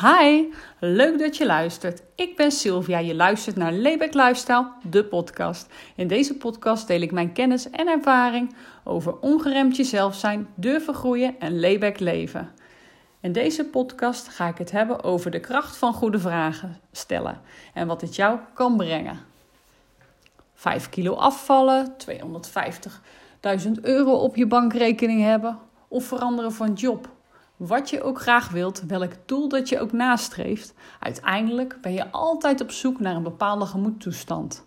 Hi, leuk dat je luistert. Ik ben Sylvia. Je luistert naar Layback Lifestyle, de podcast. In deze podcast deel ik mijn kennis en ervaring over ongeremd jezelf zijn, durven groeien en layback leven. In deze podcast ga ik het hebben over de kracht van goede vragen stellen en wat het jou kan brengen. 5 kilo afvallen, 250.000 euro op je bankrekening hebben of veranderen van job wat je ook graag wilt, welk doel dat je ook nastreeft, uiteindelijk ben je altijd op zoek naar een bepaalde gemoedtoestand.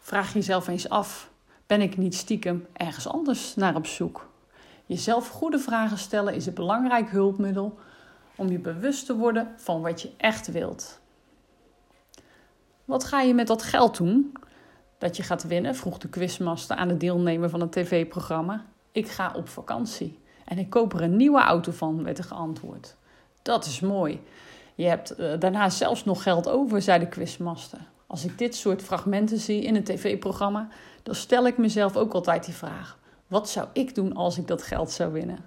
Vraag jezelf eens af: ben ik niet stiekem ergens anders naar op zoek? Jezelf goede vragen stellen is een belangrijk hulpmiddel om je bewust te worden van wat je echt wilt. Wat ga je met dat geld doen dat je gaat winnen? vroeg de quizmaster aan de deelnemer van het tv-programma. Ik ga op vakantie. En ik koop er een nieuwe auto van, werd er geantwoord. Dat is mooi. Je hebt uh, daarna zelfs nog geld over, zei de quizmaster. Als ik dit soort fragmenten zie in een tv-programma, dan stel ik mezelf ook altijd die vraag: wat zou ik doen als ik dat geld zou winnen?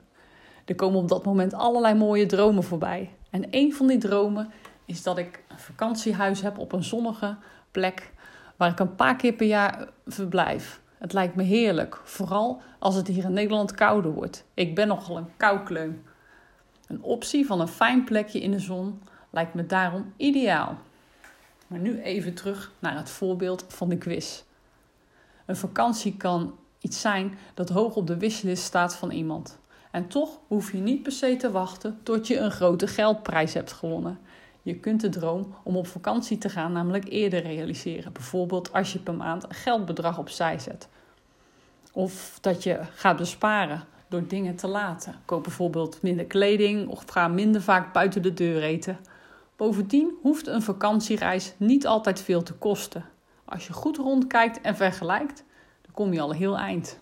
Er komen op dat moment allerlei mooie dromen voorbij. En een van die dromen is dat ik een vakantiehuis heb op een zonnige plek waar ik een paar keer per jaar verblijf. Het lijkt me heerlijk, vooral als het hier in Nederland kouder wordt. Ik ben nogal een koukleun. Een optie van een fijn plekje in de zon lijkt me daarom ideaal. Maar nu even terug naar het voorbeeld van de quiz. Een vakantie kan iets zijn dat hoog op de wishlist staat van iemand. En toch hoef je niet per se te wachten tot je een grote geldprijs hebt gewonnen. Je kunt de droom om op vakantie te gaan namelijk eerder realiseren. Bijvoorbeeld als je per maand een geldbedrag opzij zet. Of dat je gaat besparen door dingen te laten. Koop bijvoorbeeld minder kleding of ga minder vaak buiten de deur eten. Bovendien hoeft een vakantiereis niet altijd veel te kosten. Als je goed rondkijkt en vergelijkt, dan kom je al heel eind.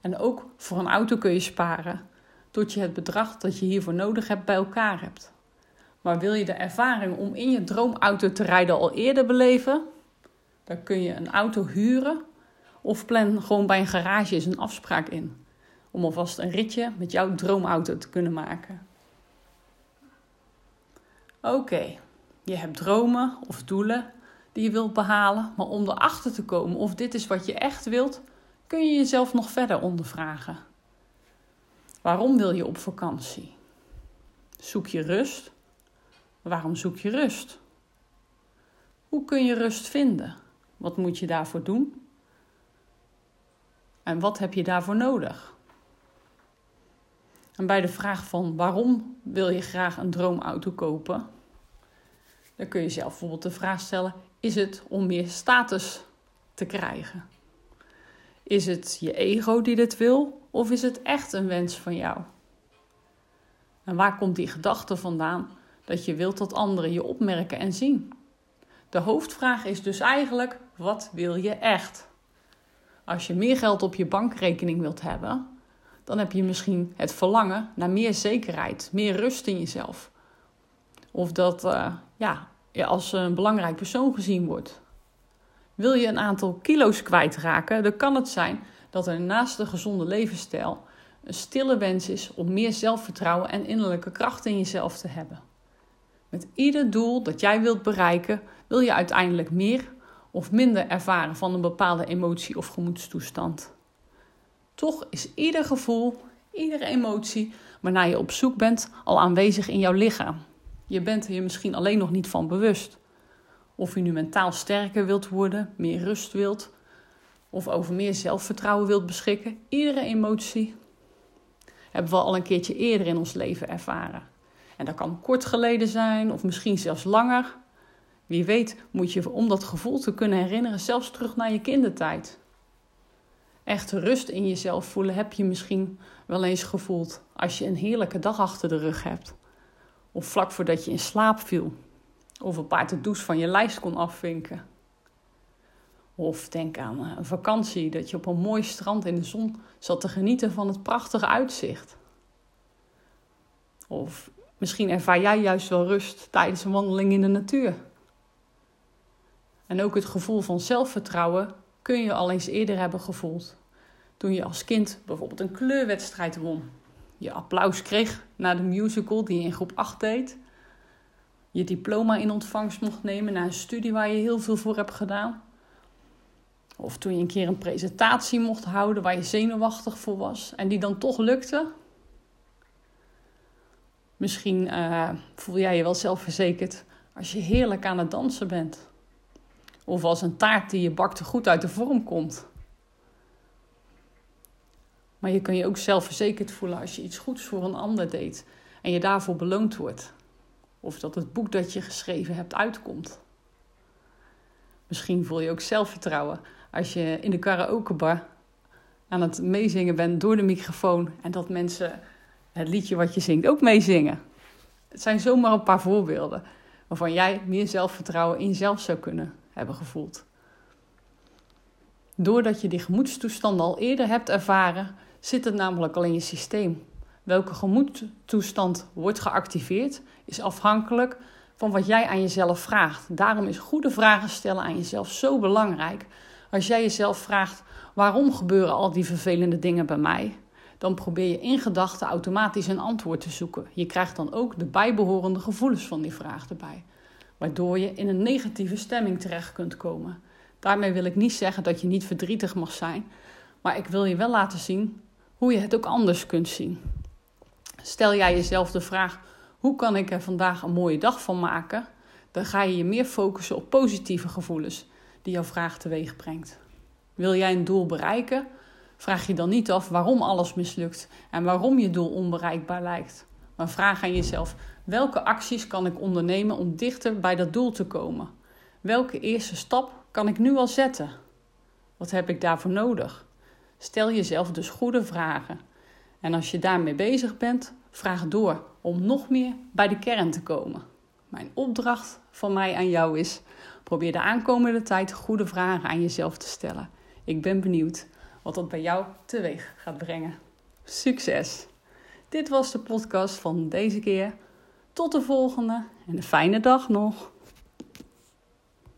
En ook voor een auto kun je sparen, tot je het bedrag dat je hiervoor nodig hebt bij elkaar hebt. Maar wil je de ervaring om in je droomauto te rijden al eerder beleven? Dan kun je een auto huren of plan gewoon bij een garage eens een afspraak in. Om alvast een ritje met jouw droomauto te kunnen maken. Oké, je hebt dromen of doelen die je wilt behalen. Maar om erachter te komen of dit is wat je echt wilt, kun je jezelf nog verder ondervragen. Waarom wil je op vakantie? Zoek je rust? Waarom zoek je rust? Hoe kun je rust vinden? Wat moet je daarvoor doen? En wat heb je daarvoor nodig? En bij de vraag van waarom wil je graag een droomauto kopen, dan kun je zelf bijvoorbeeld de vraag stellen: is het om meer status te krijgen? Is het je ego die dit wil of is het echt een wens van jou? En waar komt die gedachte vandaan dat je wilt dat anderen je opmerken en zien? De hoofdvraag is dus eigenlijk: wat wil je echt? Als je meer geld op je bankrekening wilt hebben, dan heb je misschien het verlangen naar meer zekerheid, meer rust in jezelf. Of dat uh, ja, je als een belangrijk persoon gezien wordt. Wil je een aantal kilo's kwijtraken, dan kan het zijn dat er naast de gezonde levensstijl een stille wens is om meer zelfvertrouwen en innerlijke kracht in jezelf te hebben. Met ieder doel dat jij wilt bereiken, wil je uiteindelijk meer of minder ervaren van een bepaalde emotie of gemoedstoestand. Toch is ieder gevoel, iedere emotie waarnaar je op zoek bent al aanwezig in jouw lichaam. Je bent er je misschien alleen nog niet van bewust. Of je nu mentaal sterker wilt worden, meer rust wilt, of over meer zelfvertrouwen wilt beschikken, iedere emotie hebben we al een keertje eerder in ons leven ervaren. En dat kan kort geleden zijn, of misschien zelfs langer. Wie weet moet je om dat gevoel te kunnen herinneren zelfs terug naar je kindertijd. Echt rust in jezelf voelen heb je misschien wel eens gevoeld als je een heerlijke dag achter de rug hebt. Of vlak voordat je in slaap viel. Of een paar to van je lijst kon afvinken. Of denk aan een vakantie dat je op een mooi strand in de zon zat te genieten van het prachtige uitzicht. Of misschien ervaar jij juist wel rust tijdens een wandeling in de natuur. En ook het gevoel van zelfvertrouwen kun je al eens eerder hebben gevoeld. Toen je als kind bijvoorbeeld een kleurwedstrijd won. je applaus kreeg na de musical die je in groep 8 deed, je diploma in ontvangst mocht nemen na een studie waar je heel veel voor hebt gedaan. Of toen je een keer een presentatie mocht houden waar je zenuwachtig voor was en die dan toch lukte. Misschien uh, voel jij je wel zelfverzekerd als je heerlijk aan het dansen bent. Of als een taart die je bakte goed uit de vorm komt. Maar je kan je ook zelfverzekerd voelen als je iets goeds voor een ander deed en je daarvoor beloond wordt. Of dat het boek dat je geschreven hebt uitkomt. Misschien voel je ook zelfvertrouwen als je in de karaokebar aan het meezingen bent door de microfoon en dat mensen het liedje wat je zingt ook meezingen. Het zijn zomaar een paar voorbeelden waarvan jij meer zelfvertrouwen in jezelf zou kunnen hebben gevoeld. Doordat je die gemoedstoestand al eerder hebt ervaren, zit het namelijk al in je systeem. Welke gemoedstoestand wordt geactiveerd, is afhankelijk van wat jij aan jezelf vraagt. Daarom is goede vragen stellen aan jezelf zo belangrijk. Als jij jezelf vraagt: waarom gebeuren al die vervelende dingen bij mij? Dan probeer je in gedachten automatisch een antwoord te zoeken. Je krijgt dan ook de bijbehorende gevoelens van die vraag erbij, waardoor je in een negatieve stemming terecht kunt komen. Daarmee wil ik niet zeggen dat je niet verdrietig mag zijn, maar ik wil je wel laten zien hoe je het ook anders kunt zien. Stel jij jezelf de vraag: hoe kan ik er vandaag een mooie dag van maken? Dan ga je je meer focussen op positieve gevoelens die jouw vraag teweeg brengt. Wil jij een doel bereiken? Vraag je dan niet af waarom alles mislukt en waarom je doel onbereikbaar lijkt. Maar vraag aan jezelf: welke acties kan ik ondernemen om dichter bij dat doel te komen? Welke eerste stap kan ik nu al zetten? Wat heb ik daarvoor nodig? Stel jezelf dus goede vragen. En als je daarmee bezig bent, vraag door om nog meer bij de kern te komen. Mijn opdracht van mij aan jou is: probeer de aankomende tijd goede vragen aan jezelf te stellen. Ik ben benieuwd wat dat bij jou teweeg gaat brengen. Succes! Dit was de podcast van deze keer. Tot de volgende en een fijne dag nog.